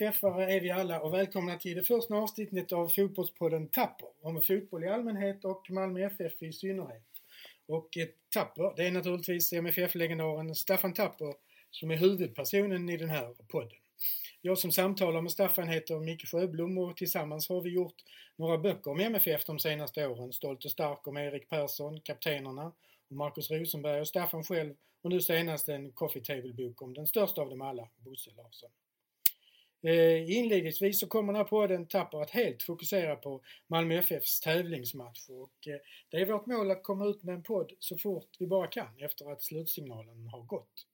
MFF-are är vi alla och välkomna till det första avsnittet av Fotbollspodden Tapper om fotboll i allmänhet och Malmö FF i synnerhet. Och Tapper, det är naturligtvis MFF-legendaren Staffan Tapper som är huvudpersonen i den här podden. Jag som samtalar med Staffan heter Micke Sjöblom och tillsammans har vi gjort några böcker om MFF de senaste åren. Stolt och stark om Erik Persson, kaptenerna, Marcus Markus Rosenberg och Staffan själv och nu senast en coffee table-bok om den största av dem alla, Bosse Larsson. Eh, inledningsvis så kommer den här podden Tapper att helt fokusera på Malmö FFs tävlingsmatch och eh, det är vårt mål att komma ut med en podd så fort vi bara kan efter att slutsignalen har gått.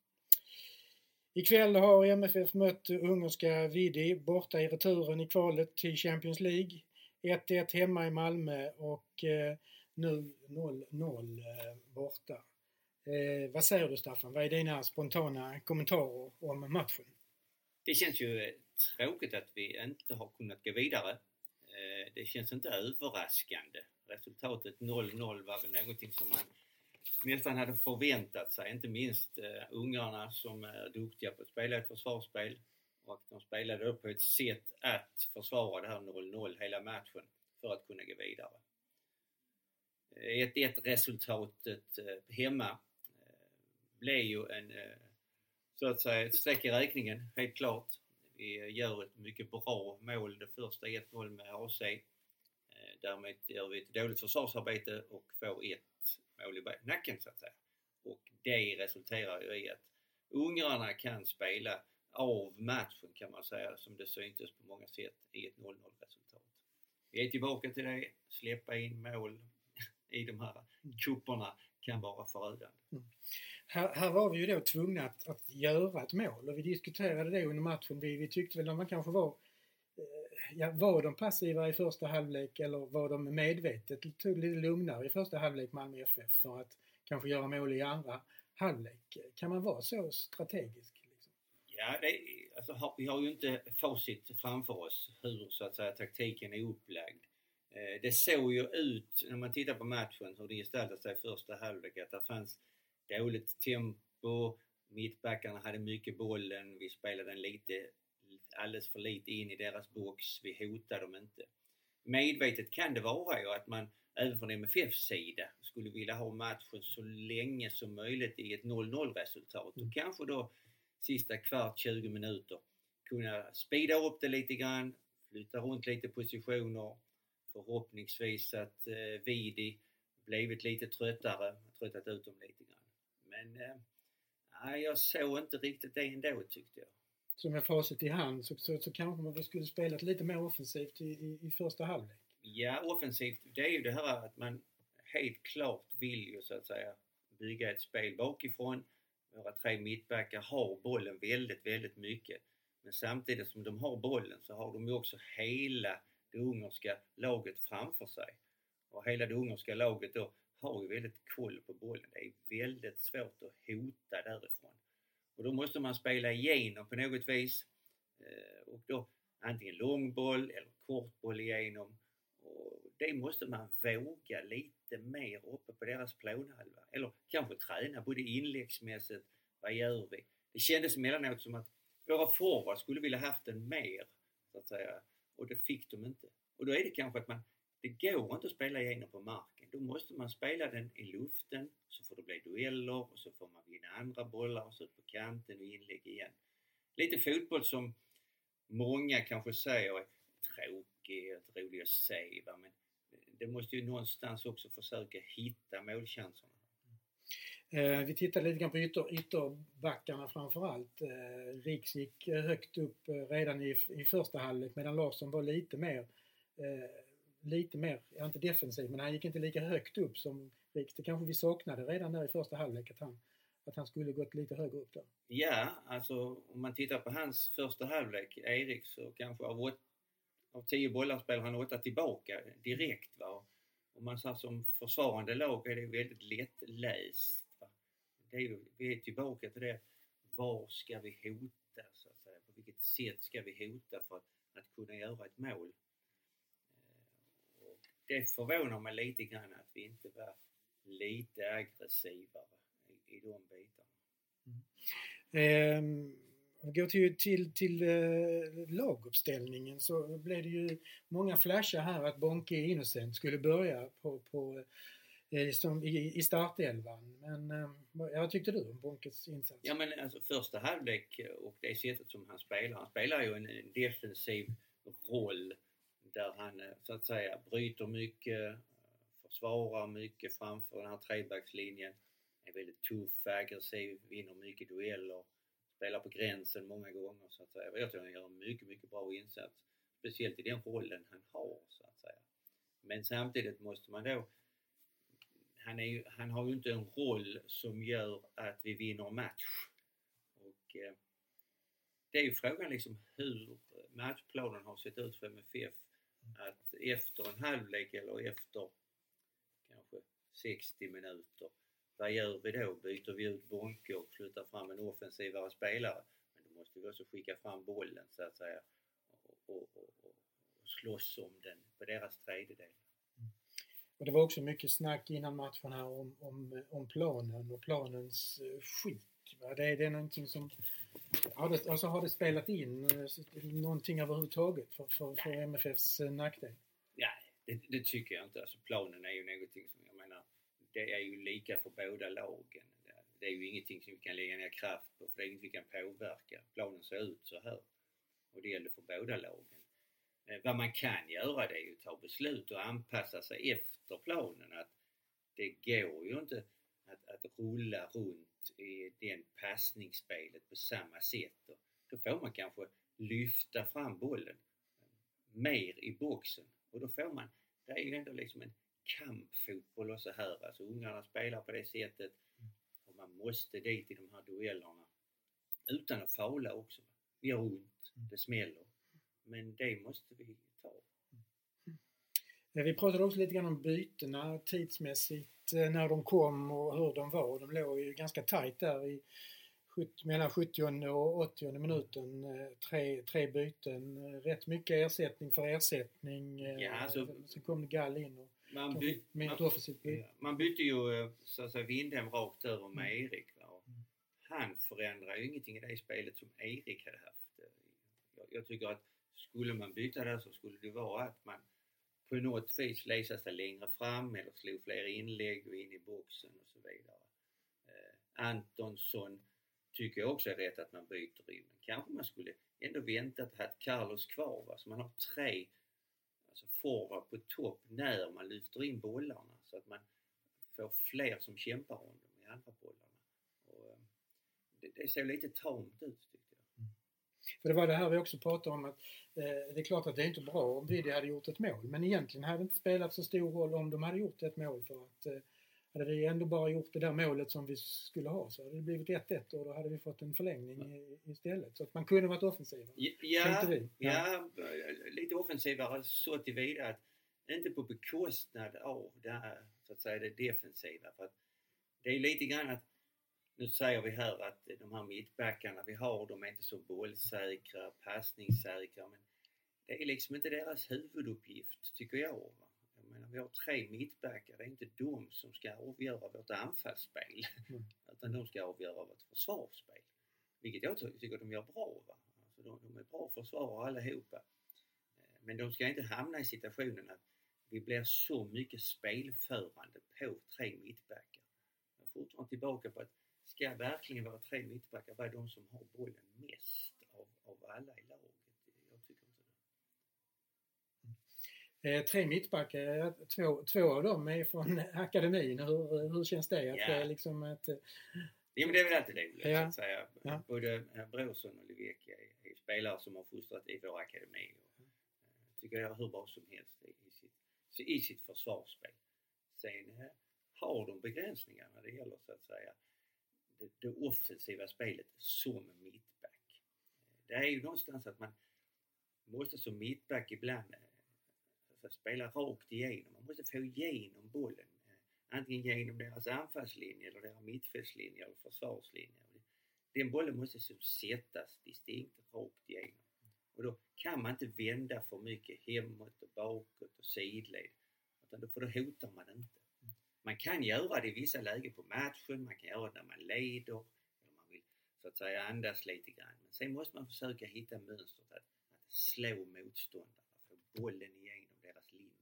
Ikväll har MFF mött ungerska Vidi borta i returen i kvalet till Champions League. 1-1 hemma i Malmö och eh, nu 0-0 eh, borta. Eh, vad säger du Staffan? Vad är dina spontana kommentarer om matchen? Det känns ju eh, tråkigt att vi inte har kunnat gå vidare. Eh, det känns inte överraskande. Resultatet 0-0 var väl någonting som man nästan hade förväntat sig. Inte minst uh, ungarna som är duktiga på att spela ett försvarsspel och de spelade upp på ett sätt att försvara det här 0-0 hela matchen för att kunna gå vidare. Eh, 1-1 resultatet hemma blev ju en så att säga ett streck i räkningen, helt klart. Vi gör ett mycket bra mål, det första 1-0 med AC. Eh, därmed gör vi ett dåligt försvarsarbete och får ett mål i nacken så att säga. Och det resulterar ju i att ungrarna kan spela av matchen kan man säga som det syntes på många sätt i ett 0-0 resultat. Vi är tillbaka till det, släppa in mål i de här kupperna kan vara förödande. Mm. Här, här, var vi ju då tvungna att, att göra ett mål och vi diskuterade det under matchen. Vi, vi tyckte väl att man kanske var eh, ja, var de passiva i första halvlek eller var de medvetet tog lite lugnare i första halvlek Malmö FF för att kanske göra mål i andra halvlek? Kan man vara så strategisk? Liksom? Ja, det, alltså, vi har ju inte facit framför oss hur så att säga taktiken är upplagd. Eh, det såg ju ut, när man tittar på matchen, hur det gestaltade sig i första halvlek, att det fanns dåligt tempo, mittbackarna hade mycket bollen, vi spelade den lite alldeles för lite in i deras box. Vi hotar dem inte. Medvetet kan det vara ju att man även från MFFs sida skulle vilja ha matchen så länge som möjligt i ett 0-0 resultat och mm. kanske då sista kvart, 20 minuter kunna speeda upp det lite grann, flytta runt lite positioner. Förhoppningsvis att eh, Vidi blivit lite tröttare, tröttat ut dem lite grann. Men eh, jag såg inte riktigt det ändå tyckte jag som med facit i hand så, så, så kanske man skulle spelat lite mer offensivt i, i, i första halvlek. Ja, offensivt, det är ju det här att man helt klart vill ju så att säga bygga ett spel bakifrån. Våra tre mittbackar har bollen väldigt, väldigt mycket. Men samtidigt som de har bollen så har de ju också hela det ungerska laget framför sig. Och hela det ungerska laget då har ju väldigt koll på bollen. Det är väldigt svårt att hota därifrån. Och då måste man spela igenom på något vis. Eh, och då antingen långboll eller kortboll igenom. Och det måste man våga lite mer uppe på deras planhalva. Eller kanske träna både inläggsmässigt, vad gör vi? Det kändes emellanåt som att våra forwards skulle vilja haft den mer, så att säga. Och det fick de inte. Och då är det kanske att man, det går inte att spela igenom på marken. Då måste man spela den i luften, så får det bli dueller och så får man vinna andra bollar och så ut på kanten och inlägg igen. Lite fotboll som många kanske säger är tråkig, inte rolig att se va? men det måste ju någonstans också försöka hitta målchanserna. Eh, vi tittade lite grann på ytter, ytterbackarna framförallt. Eh, Riks gick högt upp eh, redan i, i första halvlek medan Larsson var lite mer eh, lite mer, ja, inte defensiv, men han gick inte lika högt upp som Riks. Det kanske vi saknade redan där i första halvlek att han, att han skulle gått lite högre upp där. Ja, alltså om man tittar på hans första halvlek, Erik, så kanske av, åt, av tio bollar spelar han åtta tillbaka direkt. Va? Om man säger som försvarande lag är det väldigt lättläst. Va? Det är ju, vi är tillbaka till det, var ska vi hota så att säga? På vilket sätt ska vi hota för att, att kunna göra ett mål? Det förvånar mig lite grann att vi inte var lite aggressivare i, i de bitarna. Mm. Eh, Om vi går till, till, till eh, laguppställningen så blev det ju många flashar här att Bonke Innocent skulle börja på, på eh, som i, i startelvan. Men eh, vad tyckte du om Bonkes insats? Ja men alltså första halvlek och det sättet som han spelar. Han spelar ju en, en defensiv roll där han eh, så att säga bryter mycket, eh, försvarar mycket framför den här trebackslinjen. Är väldigt tuff, aggressiv, vinner mycket dueller spelar på gränsen många gånger så att säga. Jag tror han gör en mycket, mycket bra insats. Speciellt i den rollen han har så att säga. Men samtidigt måste man då han, är ju, han har ju inte en roll som gör att vi vinner match. Och eh, det är ju frågan liksom hur matchplanen har sett ut för MFF. Att efter en halvlek eller efter kanske 60 minuter vad gör vi då? Byter vi ut Bonke och flyttar fram en offensivare spelare? Men då måste vi också skicka fram bollen så att säga och, och, och, och slåss om den på deras tredjedel. Mm. Och det var också mycket snack innan matchen här om, om, om planen och planens eh, skit. Va? Det, det är någonting som har det, alltså har det spelat in eh, någonting överhuvudtaget för, för, för MFFs eh, nackdel? Nej, det, det, tycker jag inte. Alltså planen är ju någonting som det är ju lika för båda lagen. Det är ju ingenting som vi kan lägga ner kraft på för det är inget vi kan påverka. Planen ser ut så här. Och det gäller för båda lagen. Eh, vad man kan göra det är ju att ta beslut och anpassa sig efter planen. Att det går ju inte att, att rulla runt i den passningsspelet på samma sätt. Och då får man kanske lyfta fram bollen mer i boxen och då får man, det är ju ändå liksom en kampfotboll och så här. Alltså ungarna spelar på det sättet och man måste dit i de här duellerna utan att faula också. Det gör ont, mm. det smäller. Men det måste vi ta. Vi pratade också lite grann om bytena tidsmässigt, eh, när de kom och hur de var. De låg ju ganska tajt där i mellan 70 och 80 minuten. Eh, tre, tre byten, rätt mycket ersättning för ersättning. Ja, alltså, Sen kom Gall in och man, by, man, man bytte ju eh, så att säga Windhem rakt över med mm. Erik. Va? Mm. Han förändrar ju ingenting i det spelet som Erik hade haft. Eh, jag, jag tycker att skulle man byta där så skulle det vara att man på något vis läsa sig längre fram eller slog fler inlägg och in i boxen och så vidare. Eh, Antonsson tycker jag också är rätt att man byter in. Men kanske man skulle ändå väntat och haft Carlos kvar va? så man har tre alltså forward på topp när man lyfter in bollarna så att man får fler som kämpar om dem i andra bollarna. Och, eh, det, det ser lite tamt ut tycker jag. För det var det här vi också pratade om att eh, det är klart att det är inte bra om Vidi hade gjort ett mål men egentligen hade det inte spelat så stor roll om de hade gjort ett mål för att eh, hade vi ändå bara gjort det där målet som vi skulle ha så hade det blivit 1-1 och då hade vi fått en förlängning istället. Så att man kunde varit offensivare. Ja, ja, ja. lite offensivare så tillvida att inte på bekostnad av det här, så att säga, det defensiva. För att det är lite grann att nu säger vi här att de här mittbackarna vi har, de är inte så bollsäkra, passningssäkra men det är liksom inte deras huvuduppgift, tycker jag menar, vi har tre mittbackar. Det är inte de som ska avgöra vårt anfallsspel. Mm. Utan de ska avgöra vårt försvarsspel. Vilket jag tycker de gör bra. Va? Alltså de, de är bra försvarare allihopa. Men de ska inte hamna i situationen att vi blir så mycket spelförande på tre mittbackar. Jag är fortfarande tillbaka på att ska verkligen våra tre mittbackar vara de som har bollen mest av, av alla i laget? Eh, tre mittbackar, två, två av dem är från akademin. Hur, hur känns det? Att ja. liksom ett, Ja men det är väl alltid roligt ja. så att säga. Ja. Både eh, Brorsson och Livecki är, är, spelare som har fostrat i vår akademi. Och, eh, tycker jag hur bra som helst i, sitt, i sitt försvarsspel. Sen eh, har de begränsningar när det gäller så att säga det, det offensiva spelet som mittback. Det är ju någonstans att man måste som mittback ibland eh, alltså, spela rakt igenom. Man måste få igenom bollen. Eh, antingen genom deras anfallslinje eller deras mittfältslinje eller försvarslinje. Den bollen måste som sättas distinkt rakt igenom. Och då kan man inte vända för mycket hemåt och bakåt och sidled. Utan då, för då hotar man inte. Man kan göra det i vissa lägen på matchen, man kan göra det när man leder. Eller man vill så att säga andas lite grann. Men sen måste man försöka hitta mönstret att, att slå motståndarna, få bollen igenom deras linjer.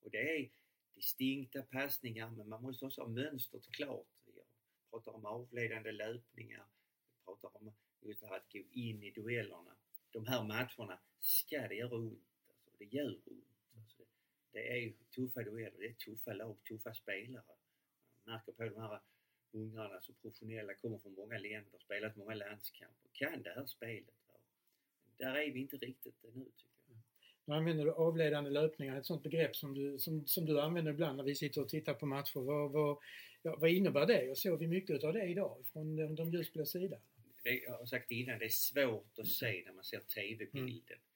Och det är distinkta passningar men man måste också ha mönstret klart. Vi pratar om avledande löpningar, vi pratar om just det här att gå in i duellerna. De här matcherna ska det göra ont. Alltså, det gör ont. Det, det är tuffa dueller, det är tuffa lag, tuffa spelare. Man märker på de här ungrarna som professionella, kommer från många länder, spelat många landskamper, kan det här spelet. Va? Där är vi inte riktigt ännu tycker jag. Nu använder du avledande löpningar, ett sånt begrepp som du, som, som du använder ibland när vi sitter och tittar på matcher. Vad, vad, ja, vad innebär det? Och såg vi mycket av det idag från de, de ljusblå sidan? Det, jag har sagt innan, det är svårt att se när man ser TV-bilden. Mm.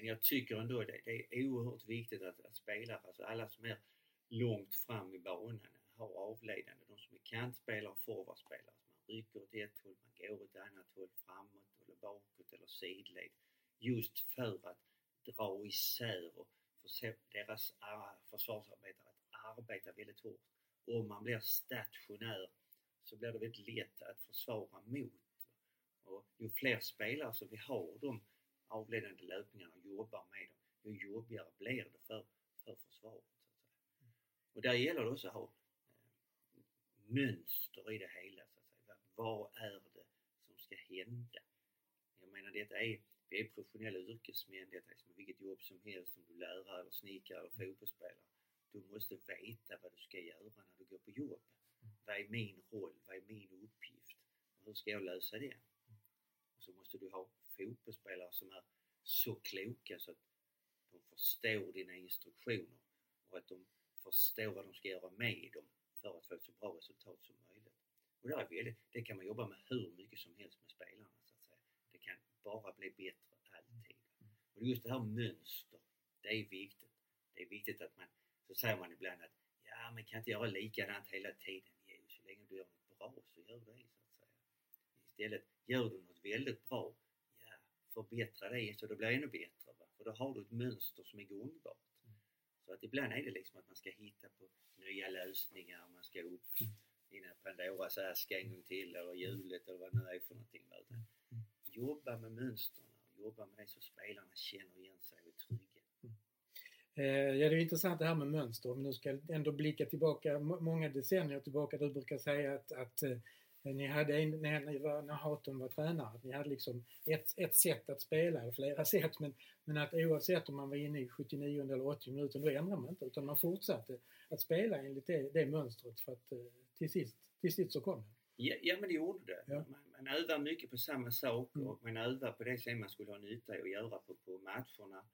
Men jag tycker ändå det, det är oerhört viktigt att, att spelare, alltså alla som är långt fram i banan, har avledande. De som är kantspelare och forwardspelare. Man rycker åt ett håll, man går åt ett annat håll, framåt eller bakåt eller sidled. Just för att dra isär och få deras ah, försvarsarbetare att arbeta väldigt hårt. Om man blir stationär så blir det väldigt lätt att försvara mot. Och ju fler spelare som vi har de avledande löpningarna och jobbar med dem, ju jobbigare blir det för, för försvaret. Och där gäller det också att ha mönster i det hela. Så att säga. Vad är det som ska hända? Jag menar detta är, vi är professionella yrkesmän, detta är som vilket jobb som helst som du lärare eller snickare eller fotbollsspelare. Du måste veta vad du ska göra när du går på jobb. Vad är min roll? Vad är min uppgift? Och hur ska jag lösa det? Och så måste du ha fotbollsspelare som är så kloka så att de förstår dina instruktioner och att de förstår vad de ska göra med dem för att få ett så bra resultat som möjligt. Och det, är väldigt, det kan man jobba med hur mycket som helst med spelarna så att säga. Det kan bara bli bättre alltid. Och just det här mönster, det är viktigt. Det är viktigt att man, så säger man ibland att ja, man kan inte göra likadant hela tiden. Jo, så länge du gör något bra så gör du det så att säga. Istället, gör du något väldigt bra, förbättra det så det blir ännu bättre. Va? För då har du ett mönster som är gångbart. Så att ibland är det liksom att man ska hitta på nya lösningar, man ska upp i Pandoras ask en gång till eller hjulet eller vad det nu är för någonting. Utan jobba med mönstren jobba med det så spelarna känner igen sig och är trygga. Eh, ja, det är intressant det här med mönster. Om du ska ändå blicka tillbaka många decennier tillbaka. Du brukar säga att, att eh, ni hade en, när, ni var, när Haton var tränare, ni hade liksom ett, ett sätt att spela, eller flera sätt, men, men att oavsett om man var inne i 79 eller 80 minuter, då ändrade man inte utan man fortsatte att spela enligt det, det mönstret för att eh, till sist, till sist så kom det. Ja, ja men det gjorde det. Ja. Man, man övar mycket på samma sak mm. och man övar på det som man skulle ha nytta att göra på, på matcherna.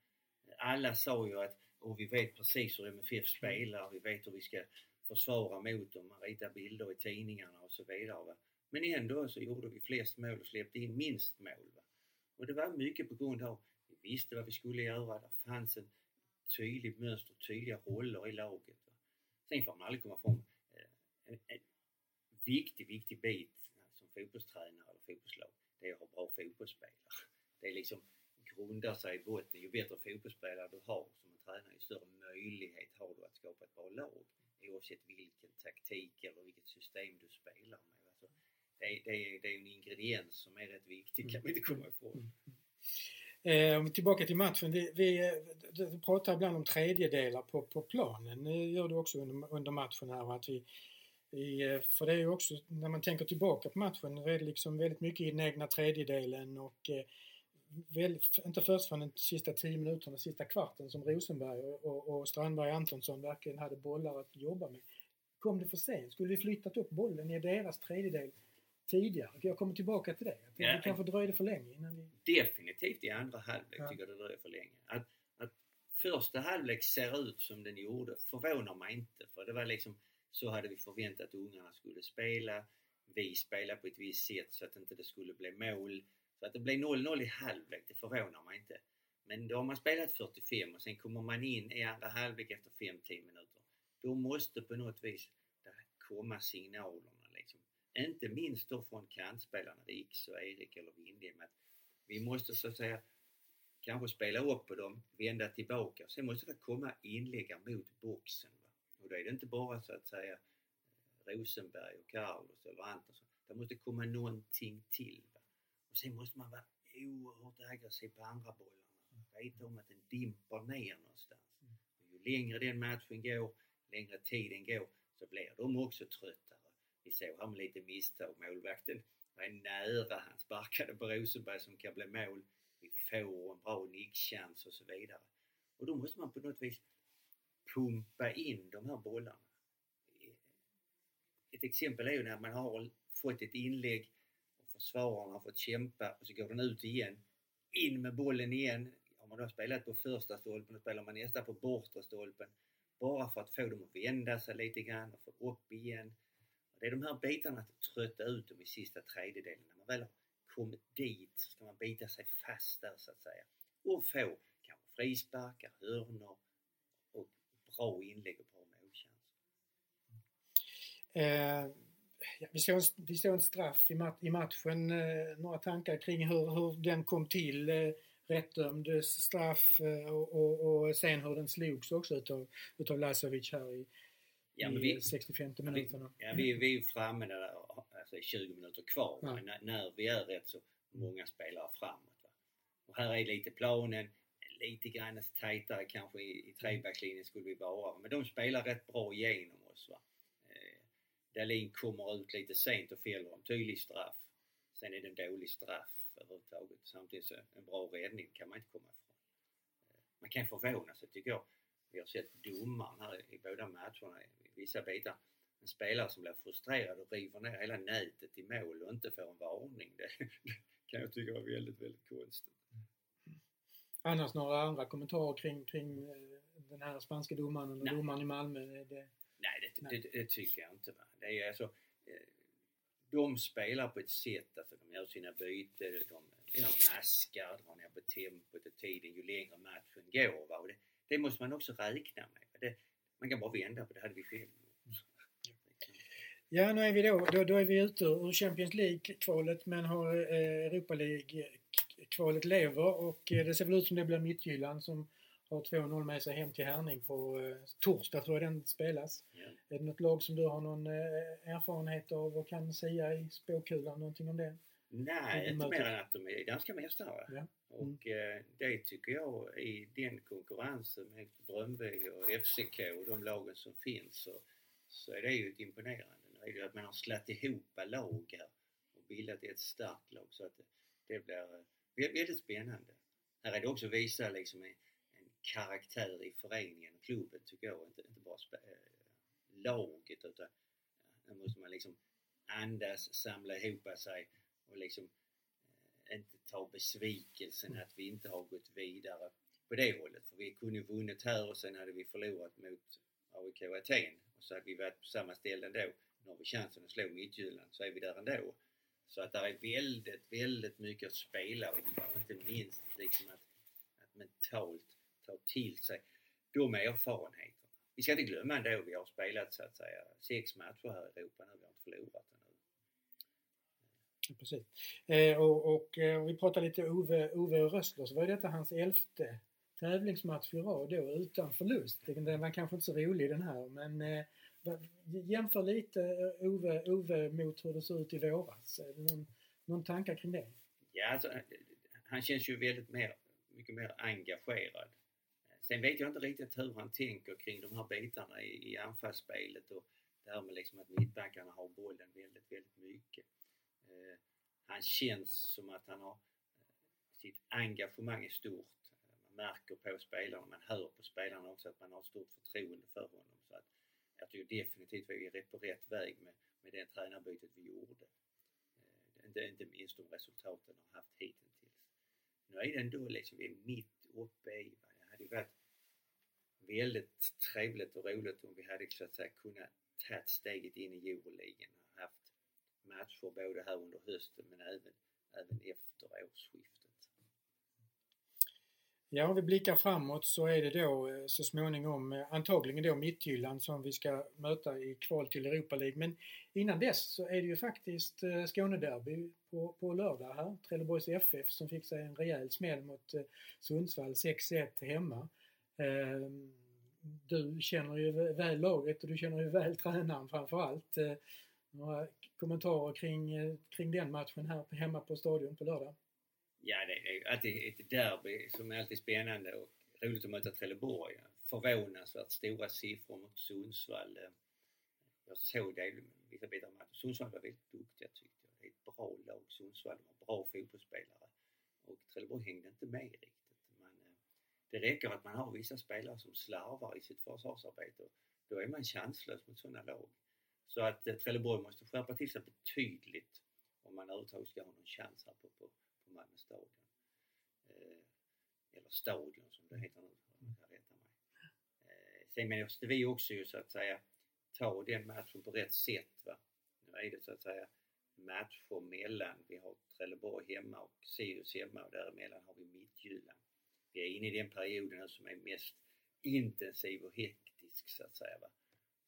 Alla sa ju att och vi vet precis hur MFF spelar, vi vet hur vi ska försvara mot dem, man ritade bilder i tidningarna och så vidare. Va? Men ändå så gjorde vi flest mål och släppte in minst mål. Va? Och det var mycket på grund av vi visste vad vi skulle göra, det fanns en tydligt mönster, tydliga roller i laget. Va? Sen får man aldrig komma ifrån eh, en, en viktig, viktig bit som fotbollstränare eller fotbollslag, det är att ha bra fotbollsspelare. Det är liksom grundar sig i botten. Ju bättre fotbollsspelare du har som en tränare, ju större möjlighet har du att skapa ett bra lag oavsett vilken taktik eller vilket system du spelar med. Alltså, det, är, det, är, det är en ingrediens som är rätt viktig, kan vi inte komma ifrån. Eh, tillbaka till matchen. Vi, vi, vi pratar ibland om tredjedelar på, på planen. Det gör du också under, under matchen här. Att vi, vi, eh, för det är ju också, när man tänker tillbaka på matchen, det är liksom väldigt mycket i den egna tredjedelen och eh, väl, inte först från de sista 10 minuterna, sista kvarten som Rosenberg och, och, och Strandberg Antonsson verkligen hade bollar att jobba med. Kom det för sent? Skulle vi flyttat upp bollen i deras tredjedel tidigare? Jag kommer tillbaka till det. Ja, det kanske dröjde för länge innan vi... Definitivt i andra halvlek ja. tycker jag det dröjde för länge. Att, att första halvlek ser ut som den gjorde förvånar mig inte. För det var liksom, så hade vi förväntat att ungarna skulle spela. Vi spelade på ett visst sätt så att inte det skulle bli mål. Så att det blir 0-0 i halvlek, det förvånar mig inte. Men då har man spelat 45 och sen kommer man in i andra halvlek efter 5-10 minuter. Då måste på något vis komma signalerna liksom. Inte minst då från kantspelarna Riks och Erik eller Windhem att vi måste så att säga kanske spela upp på dem, vända tillbaka och sen måste det komma inlägg mot boxen. Va? Och då är det inte bara så att säga Rosenberg och Carlos eller Antonsson Det måste komma någonting till. Va? Och sen måste man vara oerhört aggressiv på andra bollarna. Veta om att den dimper ner någonstans. Och ju längre den matchen går, längre tiden går, så blir de också tröttare. Vi såg här med lite misstag. Målvakten var nära. Han sparkade på Rosenberg som kan bli mål. Vi får en bra nickchans och så vidare. Och då måste man på något vis pumpa in de här bollarna. Ett exempel är ju när man har fått ett inlägg försvararen har fått kämpa och så går den ut igen. In med bollen igen. Har man då spelat på första stolpen och spelar man nästa på bortre stolpen. Bara för att få dem att vända sig lite grann och få upp igen. Och det är de här bitarna att trötta ut dem i sista tredjedelen. När man väl har kommit dit så ska man bita sig fast där så att säga. Och få kanske frisparkar, hörnor och bra inlägg och bra målchanser. Eh, vi, såg en, vi såg en straff i, mat, i matchen. Eh, några tankar kring hur, hur den kom till. Eh, rättdömd straff eh, och, och, och sen hur den slogs också utav, utav Lasovic här i, ja, i vi, 65 minuterna. Ja, vi, vi är framme där, alltså 20 minuter kvar ja. när, när, vi är rätt så många spelare framåt. Va? Och här är lite planen, lite grann tajtare kanske i, i trebackslinjen skulle vi vara. Men de spelar rätt bra igenom oss. Va? Dahlin kommer ut lite sent och fäller en tydlig straff. Sen är det en dålig straff överhuvudtaget. Samtidigt så en bra räddning kan man inte komma ifrån. Eh, man kan förvåna sig tycker jag. Vi har sett domaren här i båda matcherna i vissa bitar. En spelare som blir frustrerad och river ner hela nätet i mål och inte får en varning. Det, kan jag tycka var väldigt, väldigt konstigt. Annars några andra kommentarer kring, kring eh, den här spanska domaren och domaren i Malmö? Det, nej, det. Det, det, tycker jag inte. Va? Det är alltså, eh, de spelar på ett sätt, alltså de gör sina byten, de maskar, drar ner på tempot och tiden ju längre matchen går. Va? Och det, det måste man också räkna med. Det, man kan bara vända på det, hade vi själv Ja, nu är vi då, då, då är vi ute ur Champions League-kvalet men har eh, Europa League-kvalet lever och eh, det ser väl ut som det blir Midtjylland som har 2-0 med sig hem till Härning på eh, torsdag tror jag den spelas. Ja. Är det något lag som du har någon eh, erfarenhet av och kan säga i spåkulan någonting om det? Nej, inte mer än att de är danska mästare. Ja. Mm. Och eh, det tycker jag i den konkurrensen med Bröndby och FCK och de lagen som finns så, så är det ju ett imponerande. Nu är det att man har slätt ihop lag här och bildat ett starkt lag så att det, det blir eh, väldigt spännande. Här är det också visa liksom karaktär i föreningen klubben tycker jag, inte, inte bara äh, laget utan ja, nu måste man liksom andas, samla ihop sig och liksom äh, inte ta besvikelsen att vi inte har gått vidare på det hållet. För vi kunde vunnit här och sen hade vi förlorat mot AIK Aten och så hade vi varit på samma ställe ändå. Nu har vi chansen att slå Midtjylland så är vi där ändå. Så att det är väldigt, väldigt mycket att spela och Inte minst liksom att, att mentalt ta till sig de erfarenheterna. Vi ska inte glömma ändå, vi har spelat så att säga sex matcher här i Europa nu, vi har inte förlorat Precis. Eh, och, och eh, vi pratade lite Ove, Ove Rössler så var detta hans elfte tävlingsmatch i rad då utan förlust. Den var kanske inte så rolig den här men eh, jämför lite eh, Ove, Ove mot hur det såg ut i våras. Någon, någon tankar kring det? Ja, alltså, han känns ju väldigt mer, mycket mer engagerad. Sen vet jag inte riktigt hur han tänker kring de här bitarna i, i anfallsspelet och det här med liksom att mittbackarna har bollen väldigt, väldigt mycket. Eh, han känns som att han har eh, sitt engagemang är stort. Man märker på spelarna, man hör på spelarna också att man har stort förtroende för honom. Så att jag tycker definitivt vi är på rätt väg med, med det tränarbytet vi gjorde. Eh, inte, inte minst de resultaten har haft hittills. Nu är det ändå liksom, vi är mitt uppe i, det hade ju varit väldigt trevligt och roligt om vi hade så att säga kunnat ta steget in i Euroligan matcher både här under hösten men även, även efter årsskiftet. Ja, om vi blickar framåt så är det då eh, så småningom eh, antagligen då Midtjylland som vi ska möta i kval till Europa League. Men innan dess så är det ju faktiskt eh, Skånederby på, på lördag här. Trelleborgs FF som fick sig en rejäl smäll mot Sundsvall 6-1 hemma. Ehm, du känner ju väl laget och du känner ju väl tränaren framförallt. Eh, några kommentarer kring, eh, kring den matchen här hemma på Stadion på lördag? Ja, det är alltid ett derby som är alltid spännande och roligt att möta Trelleborg. Förvånansvärt stora siffror mot Sundsvall. Eh, jag såg det vissa bitar av matchen. Sundsvall var väldigt duktiga tyckte jag. Det är ett bra lag Sundsvall. De har bra fotbollsspelare. Och Trelleborg hängde inte med riktigt. Det räcker att man har vissa spelare som slarvar i sitt försvarsarbete. Då är man chanslös mot sådana lag. Så att eh, Trelleborg måste skärpa till sig betydligt om man överhuvudtaget ska ha någon chans här på, på, på Malmö stadion. Eh, eller stadion som det heter nu, om jag rätta mig. Eh, sen måste vi också ju så att säga ta den matchen på rätt sätt. Va? Nu är det så att säga matcher mellan, vi har Trelleborg hemma och Sirius hemma och däremellan har vi Midtjylland. Vi är inne i den perioden som är mest intensiv och hektisk så att säga. Va?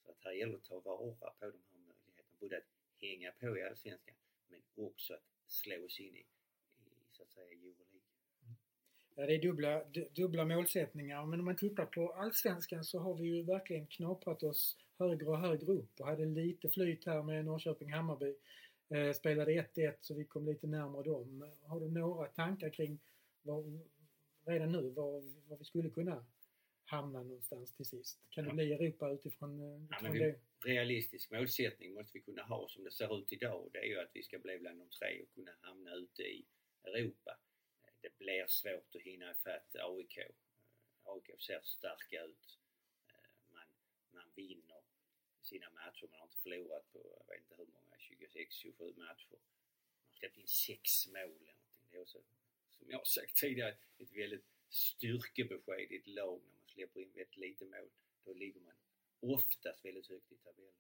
Så att här gäller det att ta vara på de här möjligheterna. Både att hänga på i Allsvenskan men också att slå oss in i, i så att säga Euroleague. Mm. Ja, det är dubbla, dubbla målsättningar men om man tittar på Allsvenskan så har vi ju verkligen knaprat oss högre och högre upp och hade lite flyt här med Norrköping-Hammarby. Eh, spelade 1-1 så vi kom lite närmare dem. Har du några tankar kring vad, redan nu var, var vi skulle kunna hamna någonstans till sist? Kan det bli Europa utifrån, eh, utifrån ja, det? Realistisk målsättning måste vi kunna ha som det ser ut idag. Det är ju att vi ska bli bland de tre och kunna hamna ute i Europa. Det blir svårt att hinna ifatt AIK. Eh, AIK ser starka ut. Eh, man, man vinner sina matcher. Man har inte förlorat på, jag vet inte hur många, 26-27 matcher. Man har släppt in sex mål eller någonting. Det är också, som jag har sagt tidigare, ett väldigt styrkebesked i ett lag när man släpper in väldigt lite mål. Då ligger man oftast väldigt högt i tabellen.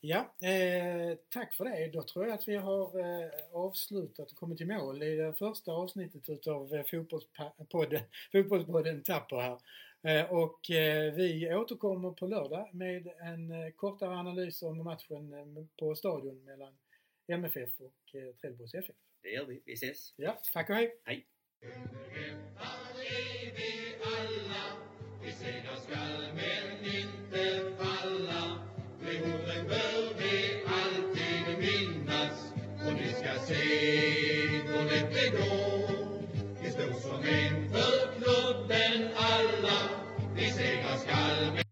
Ja, eh, tack för det. Då tror jag att vi har eh, avslutat och kommit till mål i det första avsnittet utav eh, fotbollspodden, fotbollspodden Tapper här. Eh, och eh, vi återkommer på lördag med en eh, kortare analys om matchen eh, på Stadion mellan MFF och eh, Trelleborgs FF. Det gör vi. Vi ses. Ja, tack och hej. Hej. Vi segrar skall men inte falla. Behoven bör vi alltid minnas. Och ni ska se då det går. Vi står som en för klubben alla. Vi segrar skall